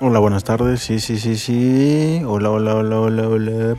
Hola, buenas tardes. Sí, sí, sí, sí. Hola, hola, hola, hola, hola.